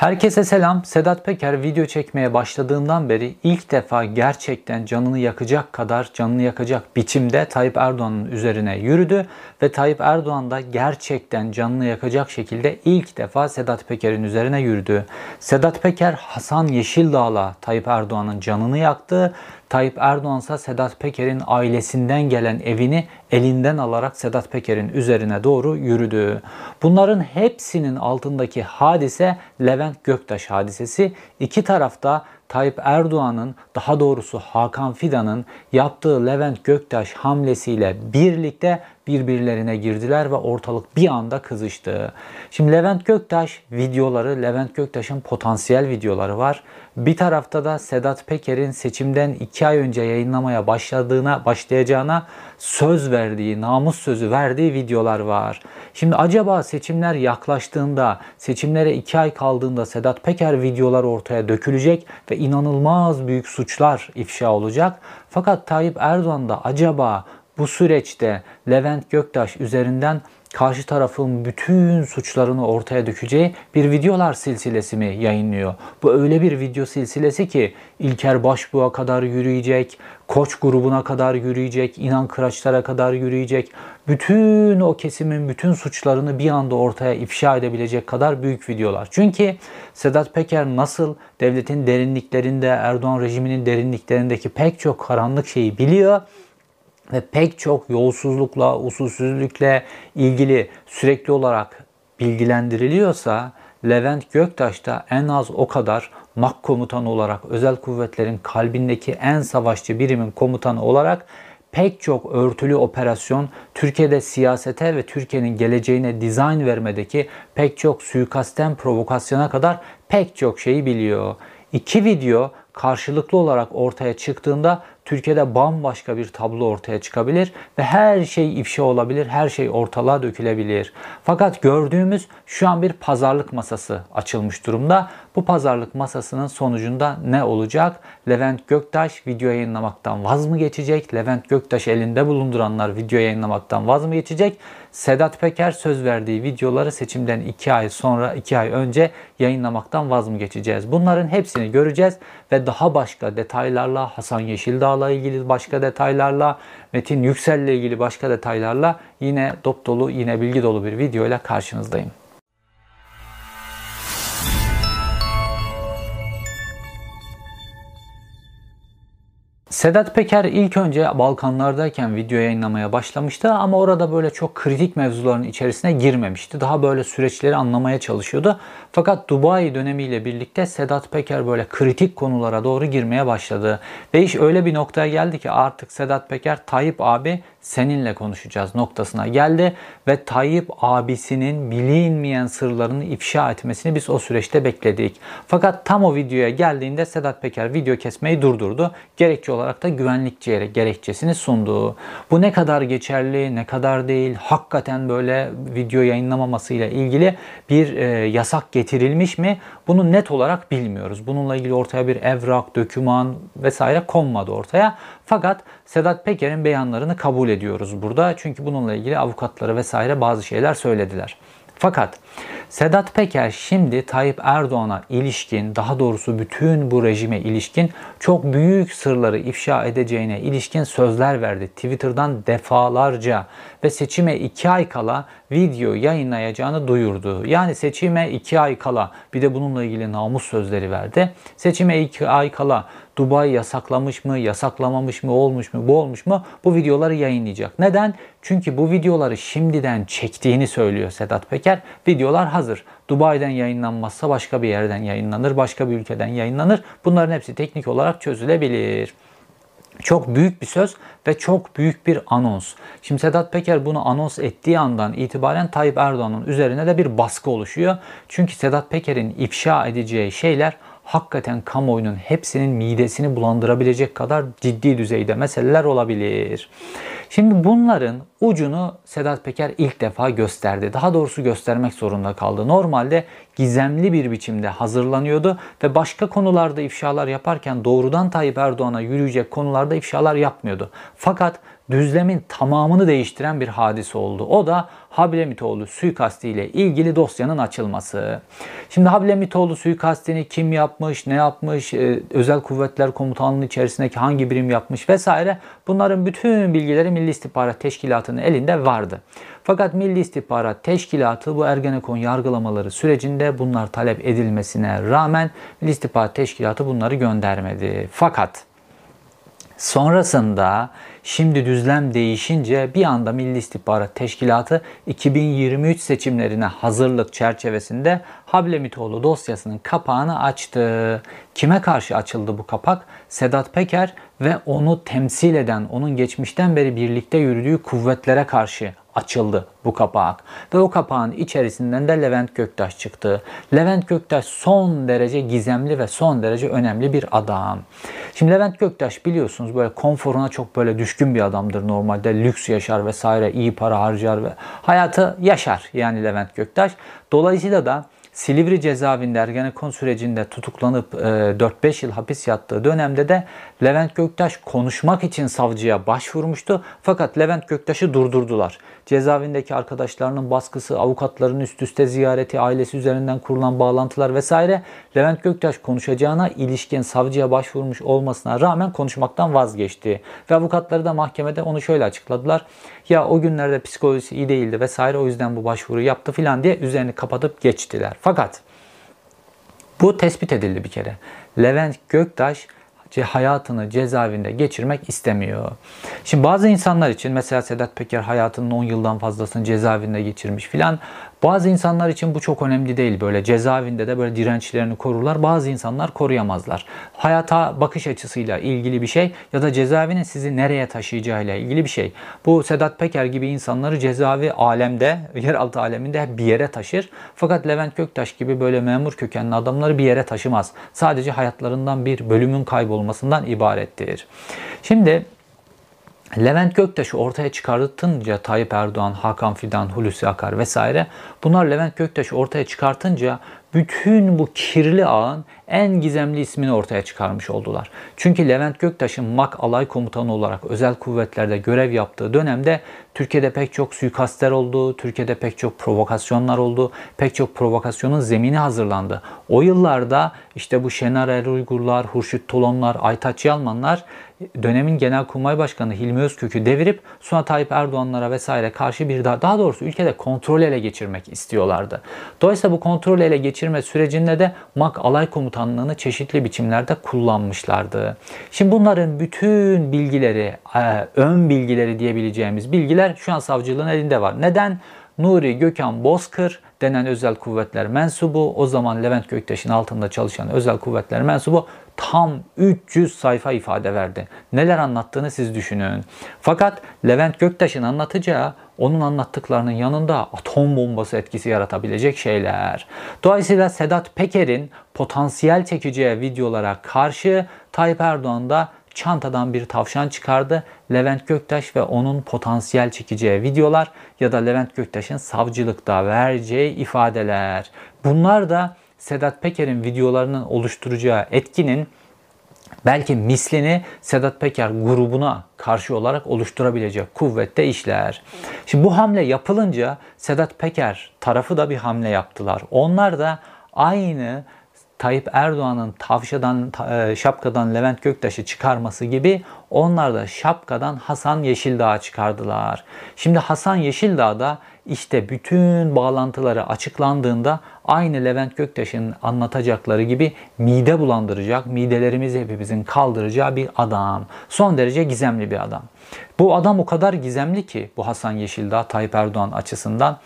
Herkese selam. Sedat Peker video çekmeye başladığından beri ilk defa gerçekten canını yakacak kadar canını yakacak biçimde Tayyip Erdoğan'ın üzerine yürüdü ve Tayyip Erdoğan da gerçekten canını yakacak şekilde ilk defa Sedat Peker'in üzerine yürüdü. Sedat Peker Hasan Yeşildağ'la Tayyip Erdoğan'ın canını yaktı Tayyip Erdoğan Sedat Peker'in ailesinden gelen evini elinden alarak Sedat Peker'in üzerine doğru yürüdü. Bunların hepsinin altındaki hadise Levent Göktaş hadisesi. İki tarafta Tayyip Erdoğan'ın daha doğrusu Hakan Fidan'ın yaptığı Levent Göktaş hamlesiyle birlikte birbirlerine girdiler ve ortalık bir anda kızıştı. Şimdi Levent Göktaş videoları, Levent Göktaş'ın potansiyel videoları var. Bir tarafta da Sedat Peker'in seçimden iki ay önce yayınlamaya başladığına, başlayacağına söz verdiği, namus sözü verdiği videolar var. Şimdi acaba seçimler yaklaştığında, seçimlere iki ay kaldığında Sedat Peker videolar ortaya dökülecek ve inanılmaz büyük suçlar ifşa olacak. Fakat Tayyip Erdoğan da acaba bu süreçte Levent Göktaş üzerinden karşı tarafın bütün suçlarını ortaya dökeceği bir videolar silsilesi mi yayınlıyor? Bu öyle bir video silsilesi ki İlker Başbuğ'a kadar yürüyecek, Koç grubuna kadar yürüyecek, İnan Kıraçlar'a kadar yürüyecek. Bütün o kesimin bütün suçlarını bir anda ortaya ifşa edebilecek kadar büyük videolar. Çünkü Sedat Peker nasıl devletin derinliklerinde, Erdoğan rejiminin derinliklerindeki pek çok karanlık şeyi biliyor ve pek çok yolsuzlukla, usulsüzlükle ilgili sürekli olarak bilgilendiriliyorsa Levent Göktaş da en az o kadar MAK komutanı olarak özel kuvvetlerin kalbindeki en savaşçı birimin komutanı olarak pek çok örtülü operasyon Türkiye'de siyasete ve Türkiye'nin geleceğine dizayn vermedeki pek çok suikasten provokasyona kadar pek çok şeyi biliyor. İki video karşılıklı olarak ortaya çıktığında Türkiye'de bambaşka bir tablo ortaya çıkabilir ve her şey ifşa olabilir, her şey ortalığa dökülebilir. Fakat gördüğümüz şu an bir pazarlık masası açılmış durumda. Bu pazarlık masasının sonucunda ne olacak? Levent Göktaş video yayınlamaktan vaz mı geçecek? Levent Göktaş elinde bulunduranlar video yayınlamaktan vaz mı geçecek? Sedat Peker söz verdiği videoları seçimden 2 ay sonra 2 ay önce yayınlamaktan vaz mı geçeceğiz? Bunların hepsini göreceğiz ve daha başka detaylarla Hasan Yeşildağ'la ilgili başka detaylarla Metin Yüksel'le ilgili başka detaylarla yine dop dolu yine bilgi dolu bir video ile karşınızdayım. Sedat Peker ilk önce Balkanlardayken video yayınlamaya başlamıştı ama orada böyle çok kritik mevzuların içerisine girmemişti. Daha böyle süreçleri anlamaya çalışıyordu. Fakat Dubai dönemiyle birlikte Sedat Peker böyle kritik konulara doğru girmeye başladı. Ve iş öyle bir noktaya geldi ki artık Sedat Peker Tayyip abi seninle konuşacağız noktasına geldi ve Tayyip abisinin bilinmeyen sırlarını ifşa etmesini biz o süreçte bekledik. Fakat tam o videoya geldiğinde Sedat Peker video kesmeyi durdurdu. Gerekçe olarak da güvenlik gerekçesini sundu. Bu ne kadar geçerli, ne kadar değil, hakikaten böyle video yayınlamamasıyla ilgili bir e, yasak getirilmiş mi? Bunu net olarak bilmiyoruz. Bununla ilgili ortaya bir evrak, döküman vesaire konmadı ortaya. Fakat Sedat Peker'in beyanlarını kabul ediyoruz burada. Çünkü bununla ilgili avukatları vesaire bazı şeyler söylediler. Fakat Sedat Peker şimdi Tayyip Erdoğan'a ilişkin, daha doğrusu bütün bu rejime ilişkin çok büyük sırları ifşa edeceğine ilişkin sözler verdi. Twitter'dan defalarca ve seçime 2 ay kala video yayınlayacağını duyurdu. Yani seçime 2 ay kala bir de bununla ilgili namus sözleri verdi. Seçime 2 ay kala Dubai yasaklamış mı, yasaklamamış mı, olmuş mu, bu olmuş mu bu videoları yayınlayacak. Neden? Çünkü bu videoları şimdiden çektiğini söylüyor Sedat Peker. Videolar hazır. Dubai'den yayınlanmazsa başka bir yerden yayınlanır, başka bir ülkeden yayınlanır. Bunların hepsi teknik olarak çözülebilir. Çok büyük bir söz ve çok büyük bir anons. Şimdi Sedat Peker bunu anons ettiği andan itibaren Tayyip Erdoğan'ın üzerine de bir baskı oluşuyor. Çünkü Sedat Peker'in ifşa edeceği şeyler hakikaten kamuoyunun hepsinin midesini bulandırabilecek kadar ciddi düzeyde meseleler olabilir. Şimdi bunların ucunu Sedat Peker ilk defa gösterdi. Daha doğrusu göstermek zorunda kaldı. Normalde gizemli bir biçimde hazırlanıyordu ve başka konularda ifşalar yaparken doğrudan Tayyip Erdoğan'a yürüyecek konularda ifşalar yapmıyordu. Fakat düzlemin tamamını değiştiren bir hadise oldu. O da Hablemitoğlu suikasti ile ilgili dosyanın açılması. Şimdi Hablemitoğlu suikastini kim yapmış, ne yapmış, e, özel kuvvetler komutanlığı içerisindeki hangi birim yapmış vesaire bunların bütün bilgileri Milli İstihbarat Teşkilatı'nın elinde vardı. Fakat Milli İstihbarat Teşkilatı bu Ergenekon yargılamaları sürecinde bunlar talep edilmesine rağmen Milli İstihbarat Teşkilatı bunları göndermedi. Fakat Sonrasında şimdi düzlem değişince bir anda Milli İstihbarat Teşkilatı 2023 seçimlerine hazırlık çerçevesinde Hablemitoğlu dosyasının kapağını açtı. Kime karşı açıldı bu kapak? Sedat Peker ve onu temsil eden, onun geçmişten beri birlikte yürüdüğü kuvvetlere karşı açıldı bu kapak. Ve o kapağın içerisinden de Levent Göktaş çıktı. Levent Göktaş son derece gizemli ve son derece önemli bir adam. Şimdi Levent Göktaş biliyorsunuz böyle konforuna çok böyle düşkün bir adamdır normalde. Lüks yaşar vesaire, iyi para harcar ve hayatı yaşar yani Levent Göktaş. Dolayısıyla da Silivri cezaevinde Ergenekon sürecinde tutuklanıp 4-5 yıl hapis yattığı dönemde de Levent Göktaş konuşmak için savcıya başvurmuştu. Fakat Levent Göktaş'ı durdurdular. Cezaevindeki arkadaşlarının baskısı, avukatların üst üste ziyareti, ailesi üzerinden kurulan bağlantılar vesaire Levent Göktaş konuşacağına ilişkin savcıya başvurmuş olmasına rağmen konuşmaktan vazgeçti. Ve avukatları da mahkemede onu şöyle açıkladılar. Ya o günlerde psikolojisi iyi değildi vesaire o yüzden bu başvuru yaptı filan diye üzerini kapatıp geçtiler. Fakat bu tespit edildi bir kere. Levent Göktaş hayatını cezaevinde geçirmek istemiyor. Şimdi bazı insanlar için mesela Sedat Peker hayatının 10 yıldan fazlasını cezaevinde geçirmiş filan. Bazı insanlar için bu çok önemli değil. Böyle cezaevinde de böyle dirençlerini korurlar. Bazı insanlar koruyamazlar. Hayata bakış açısıyla ilgili bir şey ya da cezaevinin sizi nereye taşıyacağıyla ilgili bir şey. Bu Sedat Peker gibi insanları cezaevi alemde, yeraltı aleminde bir yere taşır. Fakat Levent Göktaş gibi böyle memur kökenli adamları bir yere taşımaz. Sadece hayatlarından bir bölümün kaybolmasından ibarettir. Şimdi Levent Göktaş'ı ortaya çıkartınca Tayyip Erdoğan, Hakan Fidan, Hulusi Akar vesaire bunlar Levent Göktaş'ı ortaya çıkartınca bütün bu kirli ağın en gizemli ismini ortaya çıkarmış oldular. Çünkü Levent Göktaş'ın MAK alay komutanı olarak özel kuvvetlerde görev yaptığı dönemde Türkiye'de pek çok suikastler oldu, Türkiye'de pek çok provokasyonlar oldu, pek çok provokasyonun zemini hazırlandı. O yıllarda işte bu Şener Er Uygurlar, Hurşit Tolonlar, Aytaç Yalmanlar dönemin Genelkurmay Başkanı Hilmi Özkök'ü devirip sonra Tayyip Erdoğanlara vesaire karşı bir daha, daha doğrusu ülkede kontrol ele geçirmek istiyorlardı. Dolayısıyla bu kontrol ele geçirme sürecinde de MAK alay komutanlığını çeşitli biçimlerde kullanmışlardı. Şimdi bunların bütün bilgileri, e, ön bilgileri diyebileceğimiz bilgiler şu an savcılığın elinde var. Neden? Nuri Gökhan Bozkır denen özel kuvvetler mensubu, o zaman Levent Göktaş'ın altında çalışan özel kuvvetler mensubu tam 300 sayfa ifade verdi. Neler anlattığını siz düşünün. Fakat Levent Göktaş'ın anlatacağı onun anlattıklarının yanında atom bombası etkisi yaratabilecek şeyler. Dolayısıyla Sedat Peker'in potansiyel çekeceği videolara karşı Tayyip Erdoğan da çantadan bir tavşan çıkardı. Levent Göktaş ve onun potansiyel çekeceği videolar ya da Levent Göktaş'ın savcılıkta vereceği ifadeler. Bunlar da Sedat Peker'in videolarının oluşturacağı etkinin belki mislini Sedat Peker grubuna karşı olarak oluşturabilecek kuvvette işler. Şimdi bu hamle yapılınca Sedat Peker tarafı da bir hamle yaptılar. Onlar da aynı Tayyip Erdoğan'ın tavşadan, e, şapkadan Levent Göktaş'ı çıkarması gibi onlar da şapkadan Hasan Yeşildağ'ı çıkardılar. Şimdi Hasan Yeşildağ da işte bütün bağlantıları açıklandığında aynı Levent Göktaş'ın anlatacakları gibi mide bulandıracak, midelerimizi hepimizin kaldıracağı bir adam. Son derece gizemli bir adam. Bu adam o kadar gizemli ki bu Hasan Yeşildağ Tayyip Erdoğan açısından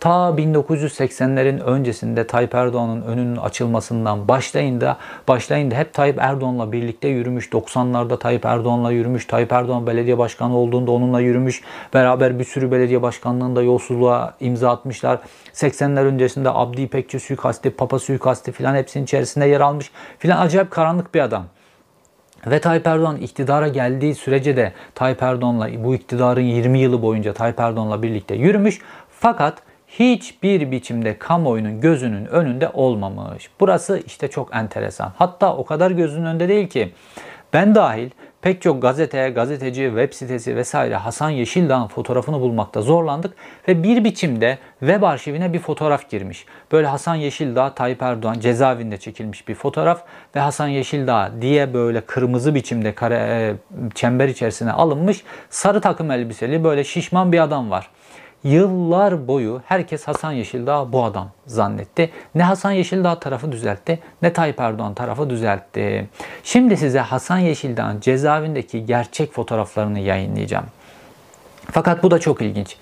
Ta 1980'lerin öncesinde Tayyip Erdoğan'ın önünün açılmasından başlayın da başlayın da hep Tayyip Erdoğan'la birlikte yürümüş. 90'larda Tayyip Erdoğan'la yürümüş. Tayyip Erdoğan belediye başkanı olduğunda onunla yürümüş. Beraber bir sürü belediye başkanlığında yolsuzluğa imza atmışlar. 80'ler öncesinde Abdi İpekçi suikasti, Papa suikasti filan hepsinin içerisinde yer almış. Filan acayip karanlık bir adam. Ve Tayyip Erdoğan iktidara geldiği sürece de Tayyip Erdoğan'la bu iktidarın 20 yılı boyunca Tayyip Erdoğan'la birlikte yürümüş. Fakat hiçbir biçimde kamuoyunun gözünün önünde olmamış. Burası işte çok enteresan. Hatta o kadar gözünün önünde değil ki Ben dahil pek çok gazete, gazeteci, web sitesi vesaire Hasan Yeşildağ'ın fotoğrafını bulmakta zorlandık ve bir biçimde web arşivine bir fotoğraf girmiş. Böyle Hasan Yeşildağ, Tayyip Erdoğan cezaevinde çekilmiş bir fotoğraf ve Hasan Yeşildağ diye böyle kırmızı biçimde kare, e, çember içerisine alınmış sarı takım elbiseli böyle şişman bir adam var. Yıllar boyu herkes Hasan Yeşildağ bu adam zannetti. Ne Hasan Yeşildağ tarafı düzeltti ne Tayyip Erdoğan tarafı düzeltti. Şimdi size Hasan Yeşildağ'ın cezaevindeki gerçek fotoğraflarını yayınlayacağım. Fakat bu da çok ilginç.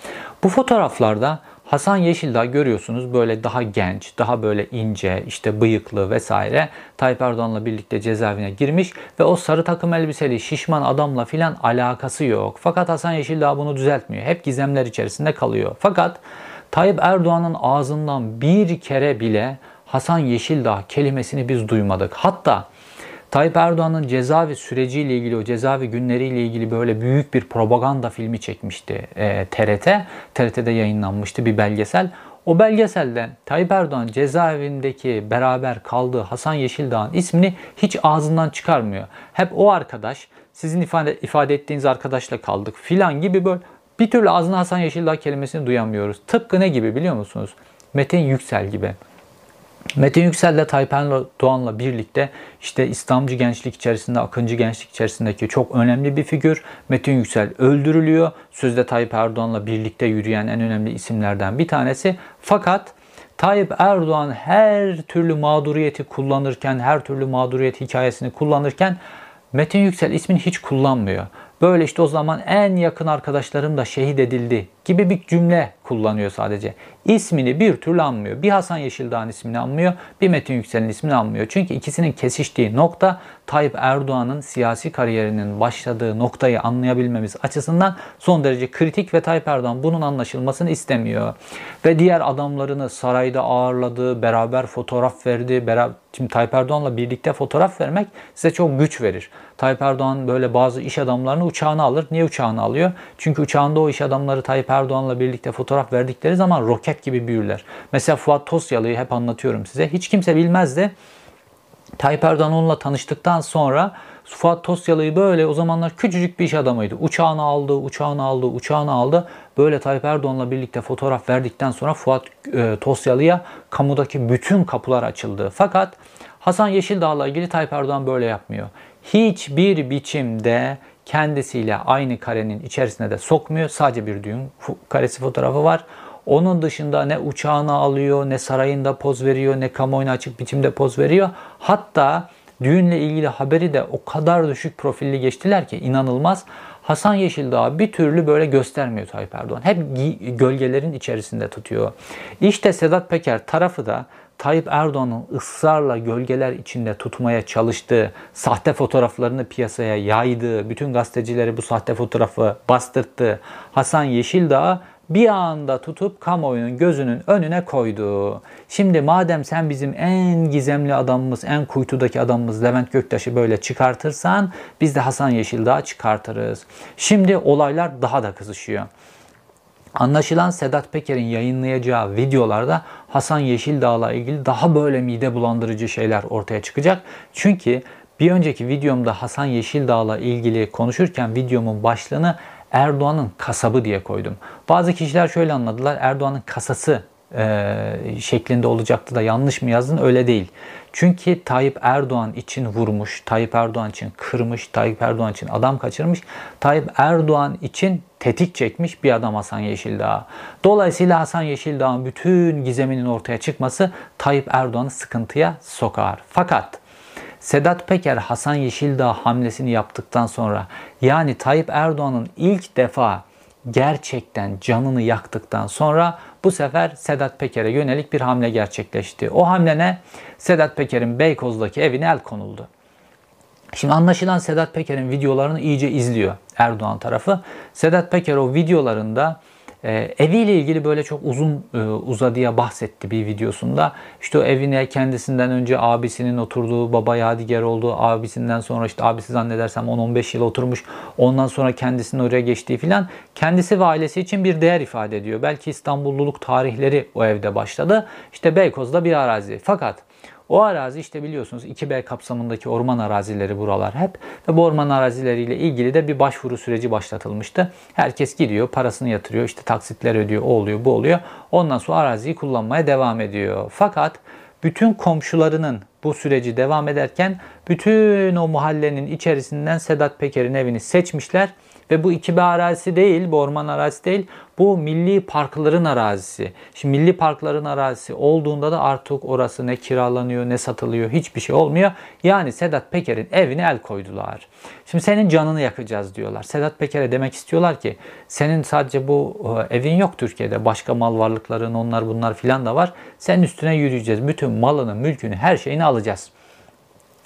Bu fotoğraflarda Hasan Yeşildağ görüyorsunuz böyle daha genç, daha böyle ince, işte bıyıklı vesaire Tayyip Erdoğan'la birlikte cezaevine girmiş ve o sarı takım elbiseli şişman adamla filan alakası yok. Fakat Hasan Yeşildağ bunu düzeltmiyor. Hep gizemler içerisinde kalıyor. Fakat Tayyip Erdoğan'ın ağzından bir kere bile Hasan Yeşildağ kelimesini biz duymadık. Hatta Tayyip Erdoğan'ın cezaevi süreciyle ilgili, o cezaevi günleriyle ilgili böyle büyük bir propaganda filmi çekmişti e, TRT. TRT'de yayınlanmıştı bir belgesel. O belgeselde Tayyip Erdoğan cezaevindeki beraber kaldığı Hasan Yeşildağ'ın ismini hiç ağzından çıkarmıyor. Hep o arkadaş, sizin ifade, ifade ettiğiniz arkadaşla kaldık filan gibi böyle bir türlü ağzına Hasan Yeşildağ kelimesini duyamıyoruz. Tıpkı ne gibi biliyor musunuz? Metin Yüksel gibi. Metin Yüksel ile Tayyip Erdoğan'la birlikte işte İslamcı gençlik içerisinde, Akıncı gençlik içerisindeki çok önemli bir figür. Metin Yüksel öldürülüyor. Sözde Tayyip Erdoğan'la birlikte yürüyen en önemli isimlerden bir tanesi. Fakat Tayyip Erdoğan her türlü mağduriyeti kullanırken, her türlü mağduriyet hikayesini kullanırken Metin Yüksel ismini hiç kullanmıyor. Böyle işte o zaman en yakın arkadaşlarım da şehit edildi gibi bir cümle kullanıyor sadece. İsmini bir türlü anmıyor. Bir Hasan Yeşildağ'ın ismini anmıyor, bir Metin Yüksel'in ismini anmıyor. Çünkü ikisinin kesiştiği nokta Tayyip Erdoğan'ın siyasi kariyerinin başladığı noktayı anlayabilmemiz açısından son derece kritik ve Tayyip Erdoğan bunun anlaşılmasını istemiyor. Ve diğer adamlarını sarayda ağırladı, beraber fotoğraf verdi. Beraber, şimdi Tayyip Erdoğan'la birlikte fotoğraf vermek size çok güç verir. Tayyip Erdoğan böyle bazı iş adamlarını uçağına alır. Niye uçağına alıyor? Çünkü uçağında o iş adamları Tayyip Erdoğan'la birlikte fotoğraf verdikleri zaman roket gibi büyürler. Mesela Fuat Tosyalı'yı hep anlatıyorum size. Hiç kimse bilmezdi. Tayyip Erdoğan onunla tanıştıktan sonra Fuat Tosyalı'yı böyle o zamanlar küçücük bir iş adamıydı. Uçağını aldı, uçağını aldı, uçağını aldı. Böyle Tayyip Erdoğan'la birlikte fotoğraf verdikten sonra Fuat e, Tosyalı'ya kamudaki bütün kapılar açıldı. Fakat Hasan Yeşildağ'la ilgili Tayyip Erdoğan böyle yapmıyor. Hiçbir biçimde kendisiyle aynı karenin içerisine de sokmuyor. Sadece bir düğün karesi fotoğrafı var. Onun dışında ne uçağını alıyor, ne sarayında poz veriyor, ne kamuoyuna açık biçimde poz veriyor. Hatta düğünle ilgili haberi de o kadar düşük profilli geçtiler ki inanılmaz. Hasan Yeşildağ bir türlü böyle göstermiyor Tayyip Erdoğan. Hep gölgelerin içerisinde tutuyor. İşte Sedat Peker tarafı da Tayyip Erdoğan'ın ısrarla gölgeler içinde tutmaya çalıştığı, sahte fotoğraflarını piyasaya yaydığı, bütün gazetecileri bu sahte fotoğrafı bastırttı. Hasan Yeşildağ bir anda tutup kamuoyunun gözünün önüne koydu. Şimdi madem sen bizim en gizemli adamımız, en kuytudaki adamımız Levent Göktaş'ı böyle çıkartırsan biz de Hasan Yeşildağ çıkartırız. Şimdi olaylar daha da kızışıyor. Anlaşılan Sedat Peker'in yayınlayacağı videolarda Hasan Yeşildağ'la ilgili daha böyle mide bulandırıcı şeyler ortaya çıkacak. Çünkü bir önceki videomda Hasan Yeşildağ'la ilgili konuşurken videomun başlığını Erdoğan'ın kasabı diye koydum. Bazı kişiler şöyle anladılar. Erdoğan'ın kasası e, şeklinde olacaktı da yanlış mı yazdın? Öyle değil. Çünkü Tayyip Erdoğan için vurmuş, Tayyip Erdoğan için kırmış, Tayyip Erdoğan için adam kaçırmış, Tayyip Erdoğan için tetik çekmiş bir adam Hasan Yeşildağ. Dolayısıyla Hasan Yeşildağ'ın bütün gizeminin ortaya çıkması Tayyip Erdoğan'ı sıkıntıya sokar. Fakat Sedat Peker Hasan Yeşildağ hamlesini yaptıktan sonra yani Tayyip Erdoğan'ın ilk defa gerçekten canını yaktıktan sonra bu sefer Sedat Peker'e yönelik bir hamle gerçekleşti. O hamle ne? Sedat Peker'in Beykoz'daki evine el konuldu. Şimdi anlaşılan Sedat Peker'in videolarını iyice izliyor Erdoğan tarafı. Sedat Peker o videolarında e, eviyle ilgili böyle çok uzun e, uzadıya bahsetti bir videosunda. İşte o evine kendisinden önce abisinin oturduğu, baba yadigar olduğu, abisinden sonra işte abisi zannedersem 10-15 yıl oturmuş. Ondan sonra kendisinin oraya geçtiği filan kendisi ve ailesi için bir değer ifade ediyor. Belki İstanbulluluk tarihleri o evde başladı. İşte Beykoz'da bir arazi. Fakat O arazi işte biliyorsunuz 2B kapsamındaki orman arazileri buralar hep ve bu orman arazileriyle ilgili de bir başvuru süreci başlatılmıştı. Herkes gidiyor, parasını yatırıyor, işte taksitler ödüyor, o oluyor, bu oluyor. Ondan sonra araziyi kullanmaya devam ediyor. Fakat bütün komşularının bu süreci devam ederken bütün o mahallenin içerisinden Sedat Peker'in evini seçmişler ve bu 2B arazisi değil, bu orman arazisi değil. Bu milli parkların arazisi. Şimdi milli parkların arazisi olduğunda da artık orası ne kiralanıyor ne satılıyor hiçbir şey olmuyor. Yani Sedat Peker'in evine el koydular. Şimdi senin canını yakacağız diyorlar. Sedat Peker'e demek istiyorlar ki senin sadece bu e, evin yok Türkiye'de. Başka mal varlıkların onlar bunlar filan da var. Senin üstüne yürüyeceğiz. Bütün malını, mülkünü, her şeyini alacağız.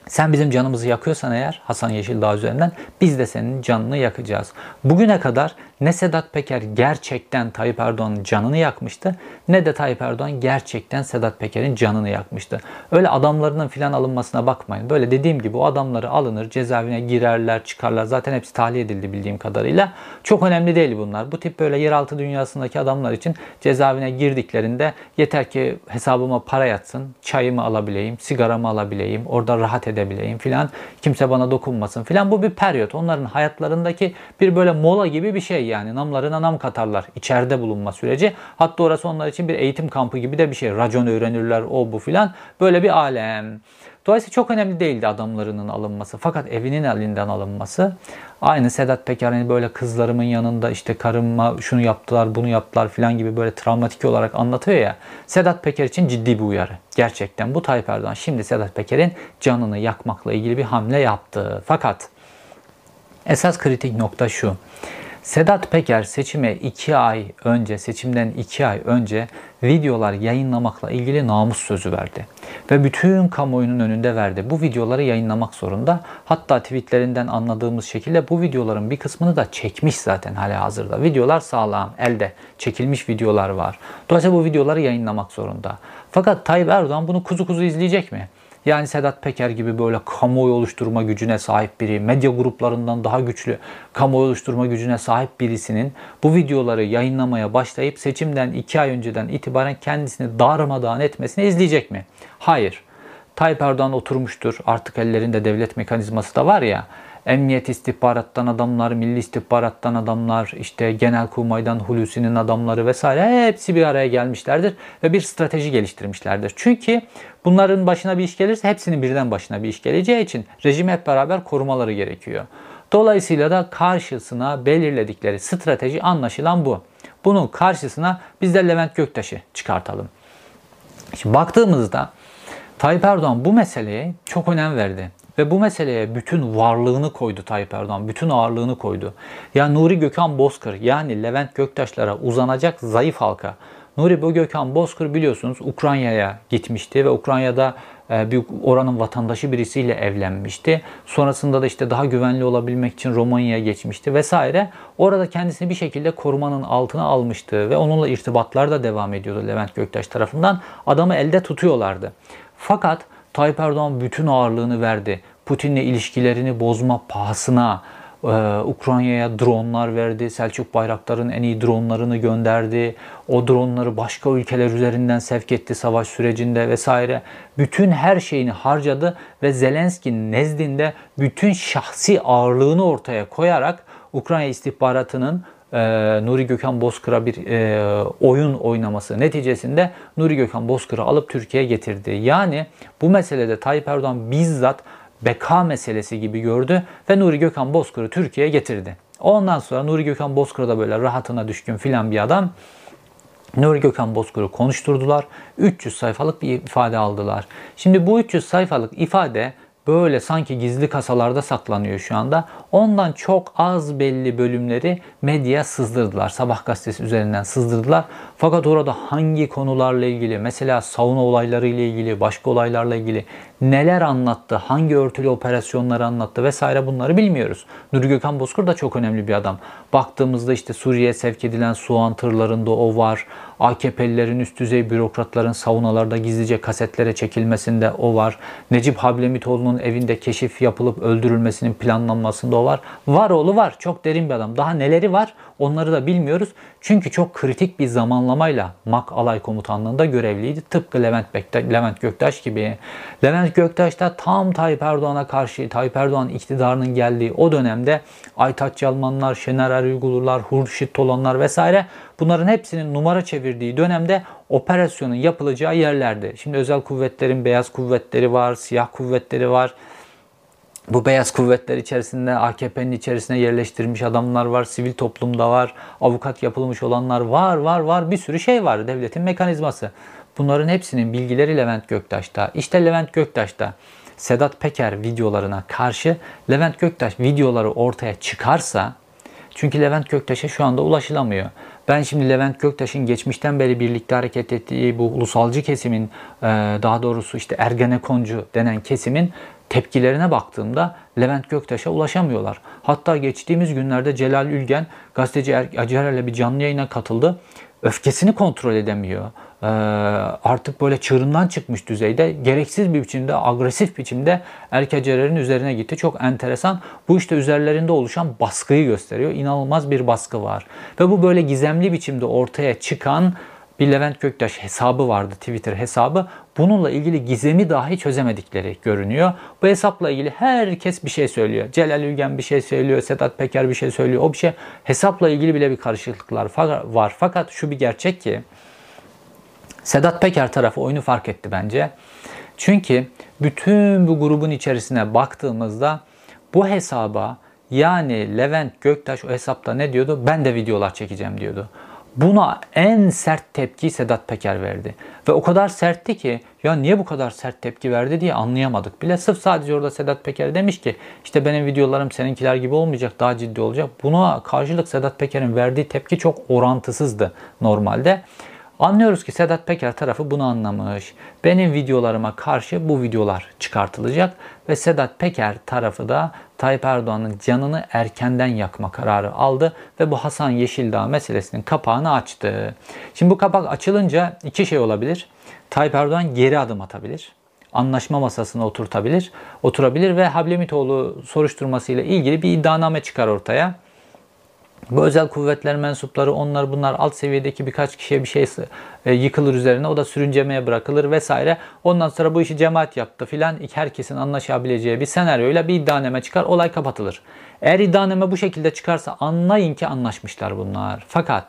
Sen bizim canımızı yakıyorsan eğer Hasan Yeşildağ üzerinden biz de senin canını yakacağız. Bugüne kadar ne Sedat Peker gerçekten Tayyip Erdoğan'ın canını yakmıştı ne de Tayyip Erdoğan gerçekten Sedat Peker'in canını yakmıştı. Öyle adamlarının filan alınmasına bakmayın. Böyle dediğim gibi o adamları alınır, cezaevine girerler, çıkarlar. Zaten hepsi tahliye edildi bildiğim kadarıyla. Çok önemli değil bunlar. Bu tip böyle yeraltı dünyasındaki adamlar için cezaevine girdiklerinde yeter ki hesabıma para yatsın, çayımı alabileyim, sigaramı alabileyim, orada rahat edebileyim filan. Kimse bana dokunmasın filan. Bu bir periyot. Onların hayatlarındaki bir böyle mola gibi bir şey yani. Namlarına nam katarlar. içeride bulunma süreci. Hatta orası onlar için bir eğitim kampı gibi de bir şey. Racon öğrenirler o bu filan. Böyle bir alem. Dolayısıyla çok önemli değildi adamlarının alınması. Fakat evinin elinden alınması. Aynı Sedat Peker hani böyle kızlarımın yanında işte karımma şunu yaptılar bunu yaptılar filan gibi böyle travmatik olarak anlatıyor ya. Sedat Peker için ciddi bir uyarı. Gerçekten bu Tayyip Erdoğan şimdi Sedat Peker'in canını yakmakla ilgili bir hamle yaptı. Fakat esas kritik nokta şu. Sedat Peker seçime 2 ay önce, seçimden 2 ay önce videolar yayınlamakla ilgili namus sözü verdi. Ve bütün kamuoyunun önünde verdi. Bu videoları yayınlamak zorunda. Hatta tweetlerinden anladığımız şekilde bu videoların bir kısmını da çekmiş zaten hala hazırda. Videolar sağlam, elde çekilmiş videolar var. Dolayısıyla bu videoları yayınlamak zorunda. Fakat Tayyip Erdoğan bunu kuzu kuzu izleyecek mi? Yani Sedat Peker gibi böyle kamuoyu oluşturma gücüne sahip biri, medya gruplarından daha güçlü kamuoyu oluşturma gücüne sahip birisinin bu videoları yayınlamaya başlayıp seçimden iki ay önceden itibaren kendisini darmadağın etmesini izleyecek mi? Hayır. Tayyip Erdoğan oturmuştur. Artık ellerinde devlet mekanizması da var ya emniyet istihbarattan adamlar, milli istihbarattan adamlar, işte genel kurmaydan Hulusi'nin adamları vesaire hepsi bir araya gelmişlerdir ve bir strateji geliştirmişlerdir. Çünkü bunların başına bir iş gelirse hepsinin birden başına bir iş geleceği için rejimi hep beraber korumaları gerekiyor. Dolayısıyla da karşısına belirledikleri strateji anlaşılan bu. Bunun karşısına biz de Levent Göktaş'ı çıkartalım. Şimdi baktığımızda Tayyip Erdoğan bu meseleye çok önem verdi. Ve bu meseleye bütün varlığını koydu Tayyip Erdoğan. Bütün ağırlığını koydu. Ya Nuri Gökhan Bozkır yani Levent Göktaşlara uzanacak zayıf halka. Nuri bu Gökhan Bozkır biliyorsunuz Ukrayna'ya gitmişti ve Ukrayna'da e, bir oranın vatandaşı birisiyle evlenmişti. Sonrasında da işte daha güvenli olabilmek için Romanya'ya geçmişti vesaire. Orada kendisini bir şekilde korumanın altına almıştı ve onunla irtibatlar da devam ediyordu Levent Göktaş tarafından. Adamı elde tutuyorlardı. Fakat Tayyip Erdoğan bütün ağırlığını verdi. Putin'le ilişkilerini bozma pahasına e, Ukrayna'ya dronlar verdi. Selçuk Bayraktar'ın en iyi dronlarını gönderdi. O dronları başka ülkeler üzerinden sevk etti savaş sürecinde vesaire. Bütün her şeyini harcadı ve Zelenski nezdinde bütün şahsi ağırlığını ortaya koyarak Ukrayna istihbaratının e, Nuri Gökhan Bozkır'a bir e, oyun oynaması neticesinde Nuri Gökhan Bozkır'ı alıp Türkiye'ye getirdi. Yani bu meselede Tayyip Erdoğan bizzat beka meselesi gibi gördü ve Nuri Gökhan Bozkır'ı Türkiye'ye getirdi. Ondan sonra Nuri Gökhan Bozkır da böyle rahatına düşkün filan bir adam. Nuri Gökhan Bozkır'ı konuşturdular. 300 sayfalık bir ifade aldılar. Şimdi bu 300 sayfalık ifade böyle sanki gizli kasalarda saklanıyor şu anda. Ondan çok az belli bölümleri medya sızdırdılar. Sabah gazetesi üzerinden sızdırdılar. Fakat orada hangi konularla ilgili, mesela sauna olayları ile ilgili, başka olaylarla ilgili neler anlattı, hangi örtülü operasyonları anlattı vesaire bunları bilmiyoruz. Nuri Gökhan Bozkır da çok önemli bir adam. Baktığımızda işte Suriye'ye sevk edilen soğan tırlarında o var. AKP'lilerin üst düzey bürokratların saunalarda gizlice kasetlere çekilmesinde o var. Necip Hablemitoğlu'nun evinde keşif yapılıp öldürülmesinin planlanmasında o var. Var oğlu var. Çok derin bir adam. Daha neleri var onları da bilmiyoruz. Çünkü çok kritik bir zamanlamayla MAK Alay Komutanlığı'nda görevliydi. Tıpkı Levent, Bektaş, Levent Göktaş gibi. Levent Göktaş da tam Tayyip Erdoğan'a karşı, Tayyip Erdoğan iktidarının geldiği o dönemde Aytaç Yalmanlar, Şener Ergülurlar, Hurşit Tolanlar vesaire bunların hepsinin numara çevirdiği dönemde operasyonun yapılacağı yerlerdi. Şimdi özel kuvvetlerin beyaz kuvvetleri var, siyah kuvvetleri var. Bu beyaz kuvvetler içerisinde AKP'nin içerisine yerleştirilmiş adamlar var, sivil toplumda var, avukat yapılmış olanlar var, var, var. Bir sürü şey var devletin mekanizması. Bunların hepsinin bilgileri Levent Göktaş'ta. İşte Levent Göktaş'ta Sedat Peker videolarına karşı Levent Göktaş videoları ortaya çıkarsa çünkü Levent Göktaş'a şu anda ulaşılamıyor. Ben şimdi Levent Göktaş'ın geçmişten beri birlikte hareket ettiği bu ulusalcı kesimin daha doğrusu işte Ergenekoncu denen kesimin tepkilerine baktığımda Levent Göktaş'a ulaşamıyorlar. Hatta geçtiğimiz günlerde Celal Ülgen gazeteci er- Acarer'le bir canlı yayına katıldı. Öfkesini kontrol edemiyor. Ee, artık böyle çığırından çıkmış düzeyde gereksiz bir biçimde, agresif biçimde Erkecerer'in üzerine gitti. Çok enteresan. Bu işte üzerlerinde oluşan baskıyı gösteriyor. İnanılmaz bir baskı var. Ve bu böyle gizemli biçimde ortaya çıkan bir Levent Göktaş hesabı vardı, Twitter hesabı. Bununla ilgili gizemi dahi çözemedikleri görünüyor. Bu hesapla ilgili herkes bir şey söylüyor. Celal Ülgen bir şey söylüyor, Sedat Peker bir şey söylüyor. O bir şey hesapla ilgili bile bir karışıklıklar var. Fakat şu bir gerçek ki Sedat Peker tarafı oyunu fark etti bence. Çünkü bütün bu grubun içerisine baktığımızda bu hesaba yani Levent Göktaş o hesapta ne diyordu? Ben de videolar çekeceğim diyordu. Buna en sert tepki Sedat Peker verdi. Ve o kadar sertti ki ya niye bu kadar sert tepki verdi diye anlayamadık bile. Sırf sadece orada Sedat Peker demiş ki işte benim videolarım seninkiler gibi olmayacak daha ciddi olacak. Buna karşılık Sedat Peker'in verdiği tepki çok orantısızdı normalde. Anlıyoruz ki Sedat Peker tarafı bunu anlamış. Benim videolarıma karşı bu videolar çıkartılacak ve Sedat Peker tarafı da Tayyip Erdoğan'ın canını erkenden yakma kararı aldı ve bu Hasan Yeşildağ meselesinin kapağını açtı. Şimdi bu kapak açılınca iki şey olabilir. Tayyip Erdoğan geri adım atabilir anlaşma masasına oturtabilir, oturabilir ve Hablemitoğlu soruşturmasıyla ilgili bir iddianame çıkar ortaya. Bu özel kuvvetler mensupları onlar bunlar alt seviyedeki birkaç kişiye bir şey e, yıkılır üzerine o da sürüncemeye bırakılır vesaire. Ondan sonra bu işi cemaat yaptı filan herkesin anlaşabileceği bir senaryoyla bir iddianame çıkar olay kapatılır. Eğer iddianame bu şekilde çıkarsa anlayın ki anlaşmışlar bunlar. Fakat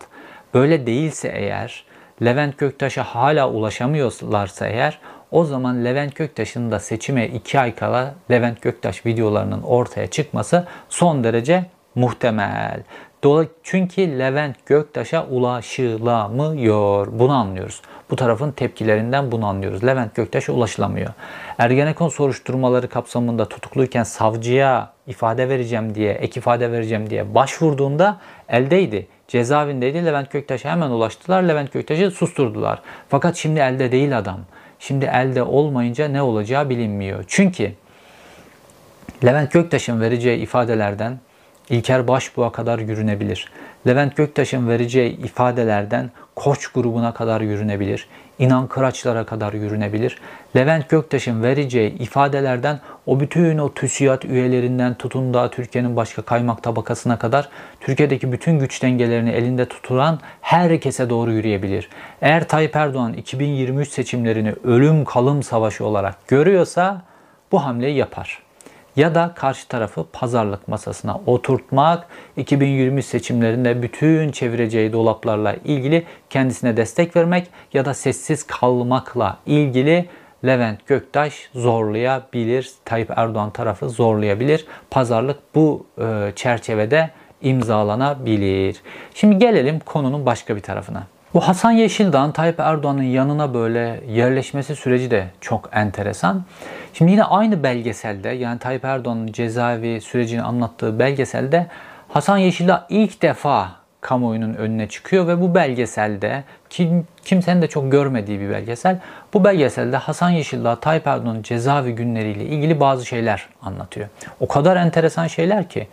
böyle değilse eğer Levent Göktaş'a hala ulaşamıyorlarsa eğer o zaman Levent Göktaş'ın da seçime 2 ay kala Levent Göktaş videolarının ortaya çıkması son derece muhtemel. Çünkü Levent Göktaş'a ulaşılamıyor. Bunu anlıyoruz. Bu tarafın tepkilerinden bunu anlıyoruz. Levent Göktaş'a ulaşılamıyor. Ergenekon soruşturmaları kapsamında tutukluyken savcıya ifade vereceğim diye, ek ifade vereceğim diye başvurduğunda eldeydi. Cezaevindeydi. Levent Göktaş'a hemen ulaştılar. Levent Göktaş'ı susturdular. Fakat şimdi elde değil adam. Şimdi elde olmayınca ne olacağı bilinmiyor. Çünkü Levent Göktaş'ın vereceği ifadelerden İlker Başbuğ'a kadar yürünebilir. Levent Göktaş'ın vereceği ifadelerden Koç grubuna kadar yürünebilir. İnan Kıraçlara kadar yürünebilir. Levent Göktaş'ın vereceği ifadelerden o bütün o TÜSİAD üyelerinden tutun da Türkiye'nin başka kaymak tabakasına kadar Türkiye'deki bütün güç dengelerini elinde tutulan herkese doğru yürüyebilir. Eğer Tayyip Erdoğan 2023 seçimlerini ölüm kalım savaşı olarak görüyorsa bu hamleyi yapar ya da karşı tarafı pazarlık masasına oturtmak, 2020 seçimlerinde bütün çevireceği dolaplarla ilgili kendisine destek vermek ya da sessiz kalmakla ilgili Levent Göktaş zorlayabilir, Tayyip Erdoğan tarafı zorlayabilir. Pazarlık bu e, çerçevede imzalanabilir. Şimdi gelelim konunun başka bir tarafına. Bu Hasan Yeşildağ'ın Tayyip Erdoğan'ın yanına böyle yerleşmesi süreci de çok enteresan. Şimdi yine aynı belgeselde yani Tayyip Erdoğan'ın cezaevi sürecini anlattığı belgeselde Hasan Yeşildağ ilk defa kamuoyunun önüne çıkıyor ve bu belgeselde kim, kimsenin de çok görmediği bir belgesel. Bu belgeselde Hasan Yeşildağ Tayyip Erdoğan'ın cezaevi günleriyle ilgili bazı şeyler anlatıyor. O kadar enteresan şeyler ki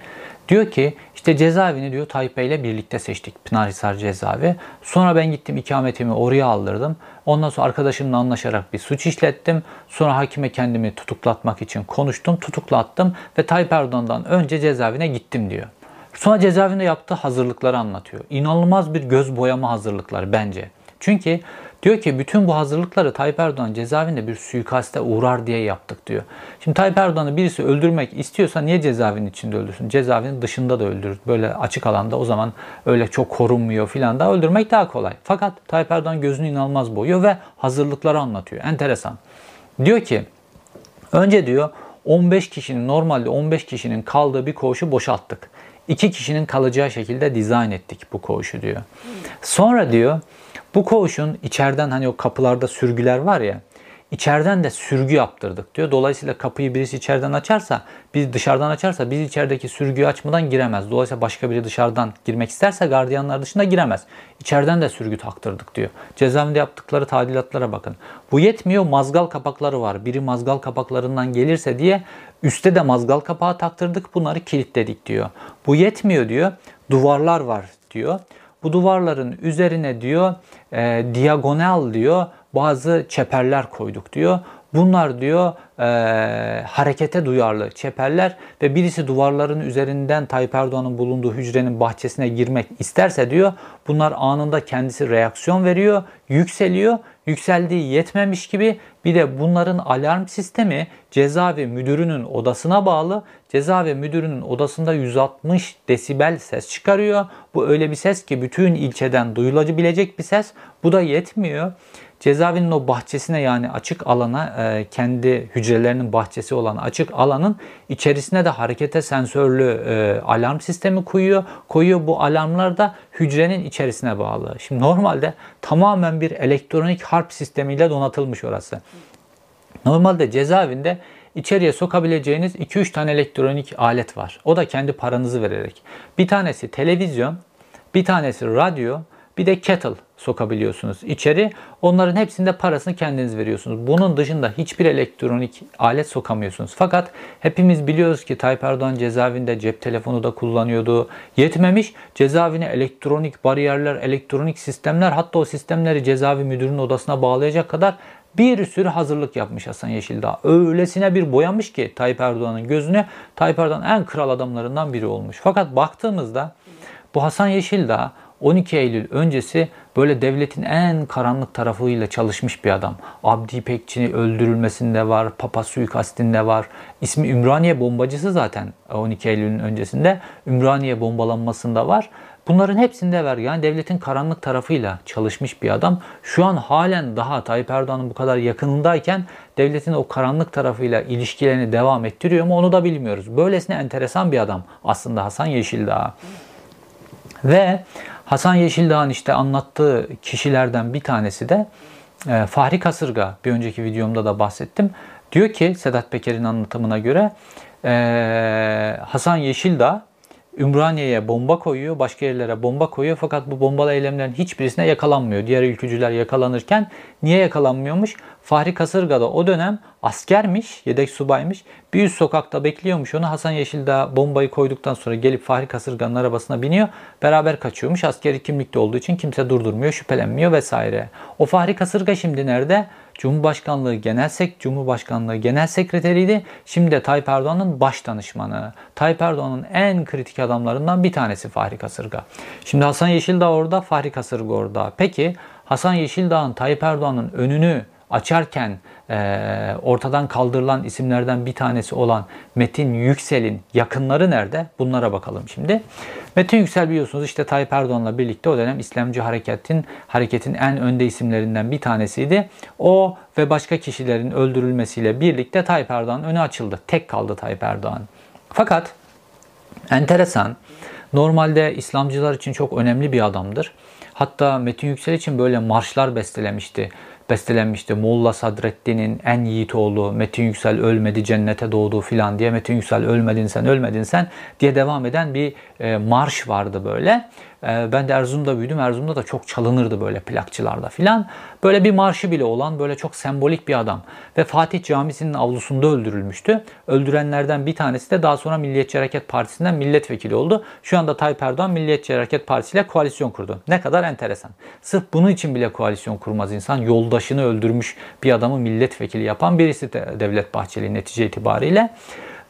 Diyor ki işte cezaevini diyor Tayyip Bey ile birlikte seçtik Pınarhisar cezaevi. Sonra ben gittim ikametimi oraya aldırdım. Ondan sonra arkadaşımla anlaşarak bir suç işlettim. Sonra hakime kendimi tutuklatmak için konuştum, tutuklattım ve Tayyip Erdoğan'dan önce cezaevine gittim diyor. Sonra cezaevinde yaptığı hazırlıkları anlatıyor. İnanılmaz bir göz boyama hazırlıkları bence. Çünkü diyor ki bütün bu hazırlıkları Tayyip Erdoğan cezaevinde bir suikaste uğrar diye yaptık diyor. Şimdi Tayyip Erdoğan'ı birisi öldürmek istiyorsa niye cezaevinin içinde öldürsün? Cezaevinin dışında da öldürür. Böyle açık alanda o zaman öyle çok korunmuyor filan da öldürmek daha kolay. Fakat Tayyip Erdoğan gözünü inanılmaz boyuyor ve hazırlıkları anlatıyor. Enteresan. Diyor ki önce diyor 15 kişinin normalde 15 kişinin kaldığı bir koğuşu boşalttık. 2 kişinin kalacağı şekilde dizayn ettik bu koğuşu diyor. Sonra diyor bu koğuşun içeriden hani o kapılarda sürgüler var ya içeriden de sürgü yaptırdık diyor. Dolayısıyla kapıyı birisi içeriden açarsa, biz dışarıdan açarsa biz içerideki sürgüyü açmadan giremez. Dolayısıyla başka biri dışarıdan girmek isterse gardiyanlar dışında giremez. İçeriden de sürgü taktırdık diyor. Cezaevinde yaptıkları tadilatlara bakın. Bu yetmiyor mazgal kapakları var. Biri mazgal kapaklarından gelirse diye üstte de mazgal kapağı taktırdık bunları kilitledik diyor. Bu yetmiyor diyor. Duvarlar var diyor. Bu duvarların üzerine diyor e, diagonal diyor bazı çeperler koyduk diyor. Bunlar diyor e, harekete duyarlı çeperler ve birisi duvarların üzerinden Tayyip Erdoğan'ın bulunduğu hücrenin bahçesine girmek isterse diyor bunlar anında kendisi reaksiyon veriyor, yükseliyor. Yükseldiği yetmemiş gibi bir de bunların alarm sistemi cezaevi müdürünün odasına bağlı. Cezaevi müdürünün odasında 160 desibel ses çıkarıyor. Bu öyle bir ses ki bütün ilçeden duyulabilecek bir ses. Bu da yetmiyor. Cezaevinin o bahçesine yani açık alana e, kendi hücrelerinin bahçesi olan açık alanın içerisine de harekete sensörlü e, alarm sistemi koyuyor. Koyuyor bu alarmlar da hücrenin içerisine bağlı. Şimdi normalde tamamen bir elektronik harp sistemiyle donatılmış orası. Normalde cezaevinde içeriye sokabileceğiniz 2-3 tane elektronik alet var. O da kendi paranızı vererek. Bir tanesi televizyon, bir tanesi radyo, bir de kettle sokabiliyorsunuz içeri. Onların hepsinde parasını kendiniz veriyorsunuz. Bunun dışında hiçbir elektronik alet sokamıyorsunuz. Fakat hepimiz biliyoruz ki Tayyip Erdoğan cezaevinde cep telefonu da kullanıyordu. Yetmemiş cezaevine elektronik bariyerler, elektronik sistemler hatta o sistemleri cezaevi müdürünün odasına bağlayacak kadar bir sürü hazırlık yapmış Hasan Yeşildağ. Öylesine bir boyamış ki Tayyip Erdoğan'ın gözüne Tayyip Erdoğan en kral adamlarından biri olmuş. Fakat baktığımızda bu Hasan Yeşildağ 12 Eylül öncesi böyle devletin en karanlık tarafıyla çalışmış bir adam. Abdi İpekçi öldürülmesinde var, Papa suikastinde var. İsmi Ümraniye bombacısı zaten 12 Eylül'ün öncesinde. Ümraniye bombalanmasında var. Bunların hepsinde var. Yani devletin karanlık tarafıyla çalışmış bir adam. Şu an halen daha Tayyip Erdoğan'ın bu kadar yakınındayken devletin o karanlık tarafıyla ilişkilerini devam ettiriyor mu onu da bilmiyoruz. Böylesine enteresan bir adam aslında Hasan Yeşildağ. Ve Hasan Yeşildağ'ın işte anlattığı kişilerden bir tanesi de e, Fahri Kasırga. Bir önceki videomda da bahsettim. Diyor ki Sedat Peker'in anlatımına göre e, Hasan Yeşildağ Ümraniye'ye bomba koyuyor, başka yerlere bomba koyuyor fakat bu bombalı eylemlerin hiçbirisine yakalanmıyor. Diğer ülkücüler yakalanırken niye yakalanmıyormuş? Fahri Kasırga da o dönem askermiş, yedek subaymış. Bir üst sokakta bekliyormuş onu. Hasan Yeşildağ bombayı koyduktan sonra gelip Fahri Kasırga'nın arabasına biniyor. Beraber kaçıyormuş. Askeri kimlikte olduğu için kimse durdurmuyor, şüphelenmiyor vesaire. O Fahri Kasırga şimdi nerede? Cumhurbaşkanlığı Genel Sek Cumhurbaşkanlığı Genel Sekreteriydi. Şimdi de Tayyip Erdoğan'ın baş danışmanı. Tayyip Erdoğan'ın en kritik adamlarından bir tanesi Fahri Kasırga. Şimdi Hasan Yeşildağ orada, Fahri Kasırga orada. Peki Hasan Yeşildağ'ın Tayyip Erdoğan'ın önünü açarken e, ortadan kaldırılan isimlerden bir tanesi olan Metin Yüksel'in yakınları nerede? Bunlara bakalım şimdi. Metin Yüksel biliyorsunuz işte Tayyip Erdoğan'la birlikte o dönem İslamcı hareketin hareketin en önde isimlerinden bir tanesiydi. O ve başka kişilerin öldürülmesiyle birlikte Tayyip Erdoğan önü açıldı. Tek kaldı Tayyip Erdoğan. Fakat enteresan normalde İslamcılar için çok önemli bir adamdır. Hatta Metin Yüksel için böyle marşlar bestelemişti bestelenmişti. Molla Sadreddin'in en yiğit oğlu Metin Yüksel ölmedi cennete doğdu filan diye Metin Yüksel ölmedin sen ölmedin sen diye devam eden bir e, marş vardı böyle. E, ben de Erzurum'da büyüdüm. Erzurum'da da çok çalınırdı böyle plakçılarda filan. Böyle bir marşı bile olan böyle çok sembolik bir adam. Ve Fatih Camisi'nin avlusunda öldürülmüştü. Öldürenlerden bir tanesi de daha sonra Milliyetçi Hareket Partisi'nden milletvekili oldu. Şu anda Tayyip Erdoğan Milliyetçi Hareket Partisi ile koalisyon kurdu. Ne kadar enteresan. Sırf bunun için bile koalisyon kurmaz insan. Yoldaşını öldürmüş bir adamı milletvekili yapan birisi de Devlet Bahçeli netice itibariyle.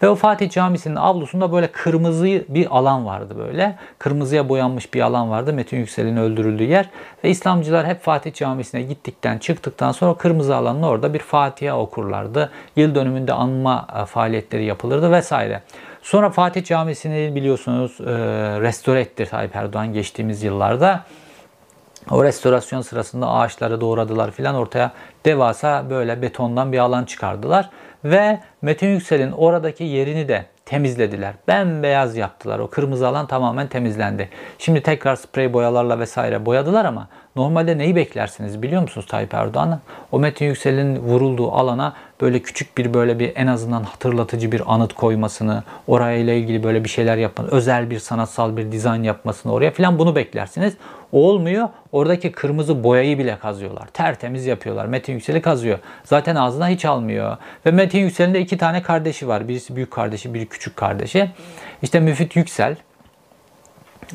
Ve o Fatih Camisi'nin avlusunda böyle kırmızı bir alan vardı böyle. Kırmızıya boyanmış bir alan vardı Metin Yüksel'in öldürüldüğü yer. Ve İslamcılar hep Fatih Camisi'ne gittikten çıktıktan sonra kırmızı alanın orada bir Fatiha okurlardı. Yıl dönümünde anma e, faaliyetleri yapılırdı vesaire. Sonra Fatih Camisi'ni biliyorsunuz e, restore etti Tayyip Erdoğan geçtiğimiz yıllarda. O restorasyon sırasında ağaçları doğradılar filan ortaya devasa böyle betondan bir alan çıkardılar. Ve Metin Yüksel'in oradaki yerini de temizlediler. Bembeyaz yaptılar. O kırmızı alan tamamen temizlendi. Şimdi tekrar sprey boyalarla vesaire boyadılar ama normalde neyi beklersiniz biliyor musunuz Tayyip Erdoğan'ın? O Metin Yüksel'in vurulduğu alana böyle küçük bir böyle bir en azından hatırlatıcı bir anıt koymasını, orayla ilgili böyle bir şeyler yapmasını, özel bir sanatsal bir dizayn yapmasını oraya filan bunu beklersiniz. O olmuyor. Oradaki kırmızı boyayı bile kazıyorlar. Tertemiz yapıyorlar. Metin Yüksel'i kazıyor. Zaten ağzına hiç almıyor. Ve Metin Yüksel'in de iki tane kardeşi var. Birisi büyük kardeşi, biri küçük kardeşi. İşte Müfit Yüksel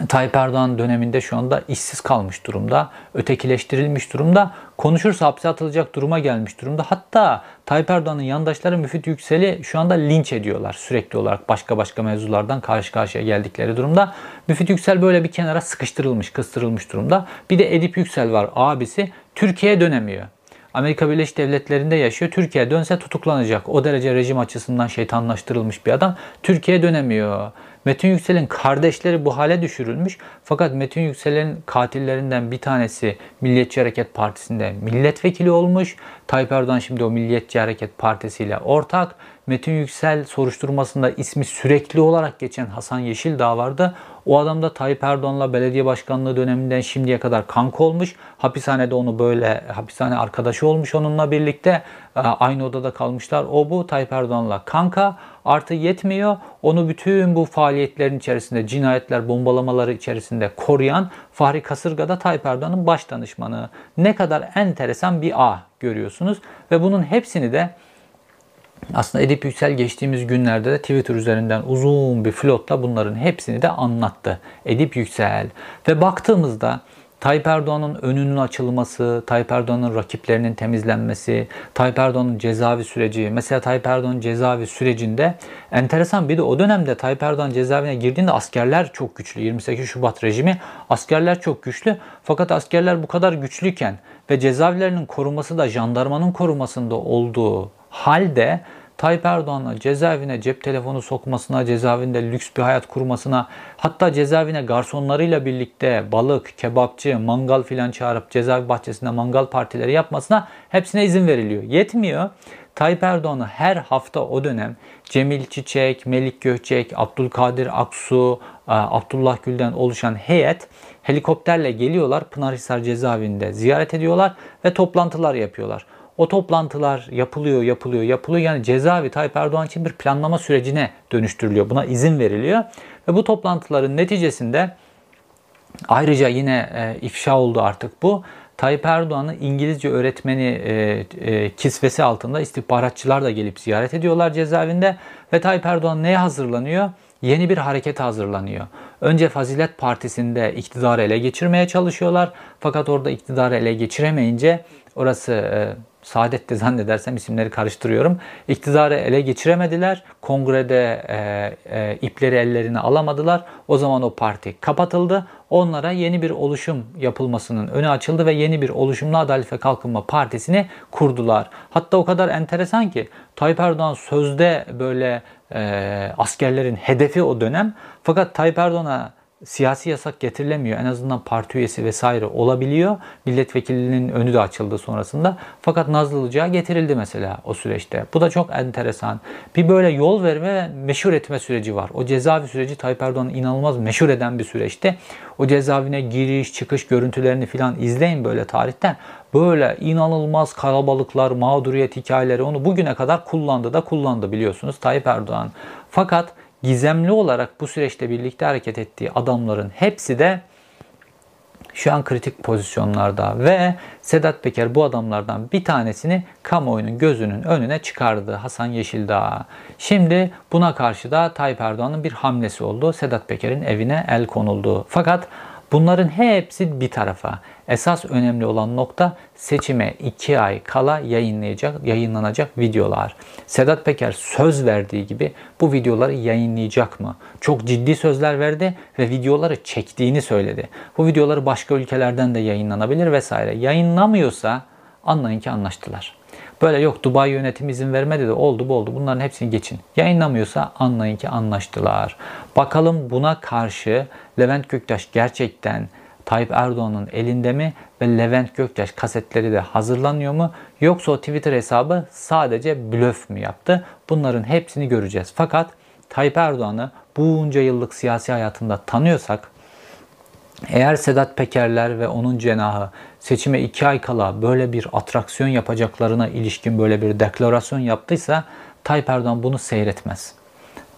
Tayyip Erdoğan döneminde şu anda işsiz kalmış durumda, ötekileştirilmiş durumda, konuşursa hapse atılacak duruma gelmiş durumda. Hatta Tayyip Erdoğan'ın yandaşları Müfit Yüksel'i şu anda linç ediyorlar sürekli olarak başka başka mevzulardan karşı karşıya geldikleri durumda. Müfit Yüksel böyle bir kenara sıkıştırılmış, kıstırılmış durumda. Bir de Edip Yüksel var abisi, Türkiye'ye dönemiyor. Amerika Birleşik Devletleri'nde yaşıyor. Türkiye'ye dönse tutuklanacak. O derece rejim açısından şeytanlaştırılmış bir adam. Türkiye'ye dönemiyor. Metin Yüksel'in kardeşleri bu hale düşürülmüş. Fakat Metin Yüksel'in katillerinden bir tanesi Milliyetçi Hareket Partisi'nde milletvekili olmuş. Tayyip Erdoğan şimdi o Milliyetçi Hareket Partisi ile ortak. Metin Yüksel soruşturmasında ismi sürekli olarak geçen Hasan Yeşildağ vardı. O adam da Tayyip Erdoğan'la belediye başkanlığı döneminden şimdiye kadar kanka olmuş. Hapishanede onu böyle hapishane arkadaşı olmuş onunla birlikte. Ee, aynı odada kalmışlar. O bu Tayyip Erdoğan'la kanka. Artı yetmiyor. Onu bütün bu faaliyetlerin içerisinde cinayetler, bombalamaları içerisinde koruyan Fahri Kasırga da Tayyip Erdoğan'ın baş danışmanı. Ne kadar enteresan bir ağ görüyorsunuz. Ve bunun hepsini de aslında Edip Yüksel geçtiğimiz günlerde de Twitter üzerinden uzun bir flotla bunların hepsini de anlattı. Edip Yüksel. Ve baktığımızda Tayyip Erdoğan'ın önünün açılması, Tayyip Erdoğan'ın rakiplerinin temizlenmesi, Tayyip Erdoğan'ın cezaevi süreci. Mesela Tayyip Erdoğan'ın cezaevi sürecinde enteresan bir de o dönemde Tayyip Erdoğan cezaevine girdiğinde askerler çok güçlü. 28 Şubat rejimi askerler çok güçlü. Fakat askerler bu kadar güçlüyken ve cezaevlerinin koruması da jandarmanın korumasında olduğu halde Tayyip Erdoğan'la cezaevine cep telefonu sokmasına, cezaevinde lüks bir hayat kurmasına, hatta cezaevine garsonlarıyla birlikte balık, kebapçı, mangal filan çağırıp cezaevi bahçesinde mangal partileri yapmasına hepsine izin veriliyor. Yetmiyor. Tayyip Erdoğan'ı her hafta o dönem Cemil Çiçek, Melik Gökçek, Abdülkadir Aksu, e, Abdullah Gül'den oluşan heyet helikopterle geliyorlar Pınarhisar cezaevinde ziyaret ediyorlar ve toplantılar yapıyorlar. O toplantılar yapılıyor, yapılıyor, yapılıyor. Yani cezaevi Tayyip Erdoğan için bir planlama sürecine dönüştürülüyor. Buna izin veriliyor. Ve bu toplantıların neticesinde ayrıca yine e, ifşa oldu artık bu. Tayyip Erdoğan'ı İngilizce öğretmeni e, e, kisvesi altında istihbaratçılar da gelip ziyaret ediyorlar cezaevinde. Ve Tayyip Erdoğan neye hazırlanıyor? Yeni bir hareket hazırlanıyor. Önce Fazilet Partisi'nde iktidarı ele geçirmeye çalışıyorlar. Fakat orada iktidarı ele geçiremeyince orası e, Saadet'te zannedersem isimleri karıştırıyorum. İktidarı ele geçiremediler. Kongrede e, e, ipleri ellerine alamadılar. O zaman o parti kapatıldı. Onlara yeni bir oluşum yapılmasının önü açıldı ve yeni bir oluşumlu Adalet ve Kalkınma Partisi'ni kurdular. Hatta o kadar enteresan ki Tayyip Erdoğan sözde böyle e, askerlerin hedefi o dönem. Fakat Tayyip Erdoğan'a siyasi yasak getirilemiyor. En azından parti üyesi vesaire olabiliyor. Milletvekilinin önü de açıldı sonrasında. Fakat Nazlıcağa getirildi mesela o süreçte. Bu da çok enteresan. Bir böyle yol verme ve meşhur etme süreci var. O cezaevi süreci Tayyip Erdoğan'ı inanılmaz meşhur eden bir süreçte. O cezaevine giriş, çıkış görüntülerini filan izleyin böyle tarihten. Böyle inanılmaz kalabalıklar, mağduriyet hikayeleri onu bugüne kadar kullandı da kullandı biliyorsunuz Tayyip Erdoğan. Fakat gizemli olarak bu süreçte birlikte hareket ettiği adamların hepsi de şu an kritik pozisyonlarda ve Sedat Peker bu adamlardan bir tanesini kamuoyunun gözünün önüne çıkardı Hasan Yeşildağ. Şimdi buna karşı da Tayyip Erdoğan'ın bir hamlesi oldu. Sedat Peker'in evine el konuldu. Fakat Bunların hepsi bir tarafa. Esas önemli olan nokta seçime 2 ay kala yayınlayacak, yayınlanacak videolar. Sedat Peker söz verdiği gibi bu videoları yayınlayacak mı? Çok ciddi sözler verdi ve videoları çektiğini söyledi. Bu videoları başka ülkelerden de yayınlanabilir vesaire. Yayınlamıyorsa anlayın ki anlaştılar. Böyle yok Dubai yönetim izin vermedi de oldu bu oldu bunların hepsini geçin. Yayınlamıyorsa anlayın ki anlaştılar. Bakalım buna karşı Levent Göktaş gerçekten Tayyip Erdoğan'ın elinde mi ve Levent Göktaş kasetleri de hazırlanıyor mu yoksa o Twitter hesabı sadece blöf mü yaptı? Bunların hepsini göreceğiz. Fakat Tayyip Erdoğan'ı bunca yıllık siyasi hayatında tanıyorsak eğer Sedat Pekerler ve onun cenahı seçime iki ay kala böyle bir atraksiyon yapacaklarına ilişkin böyle bir deklarasyon yaptıysa Tayyip Erdoğan bunu seyretmez.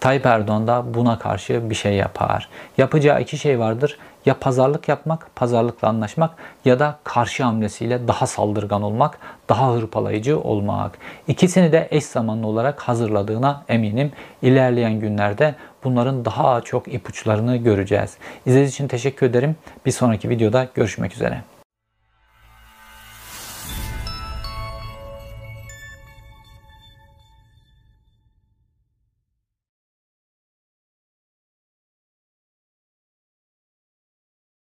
Tayyip Erdoğan da buna karşı bir şey yapar. Yapacağı iki şey vardır. Ya pazarlık yapmak, pazarlıkla anlaşmak ya da karşı hamlesiyle daha saldırgan olmak, daha hırpalayıcı olmak. İkisini de eş zamanlı olarak hazırladığına eminim. İlerleyen günlerde bunların daha çok ipuçlarını göreceğiz. İzlediğiniz için teşekkür ederim. Bir sonraki videoda görüşmek üzere.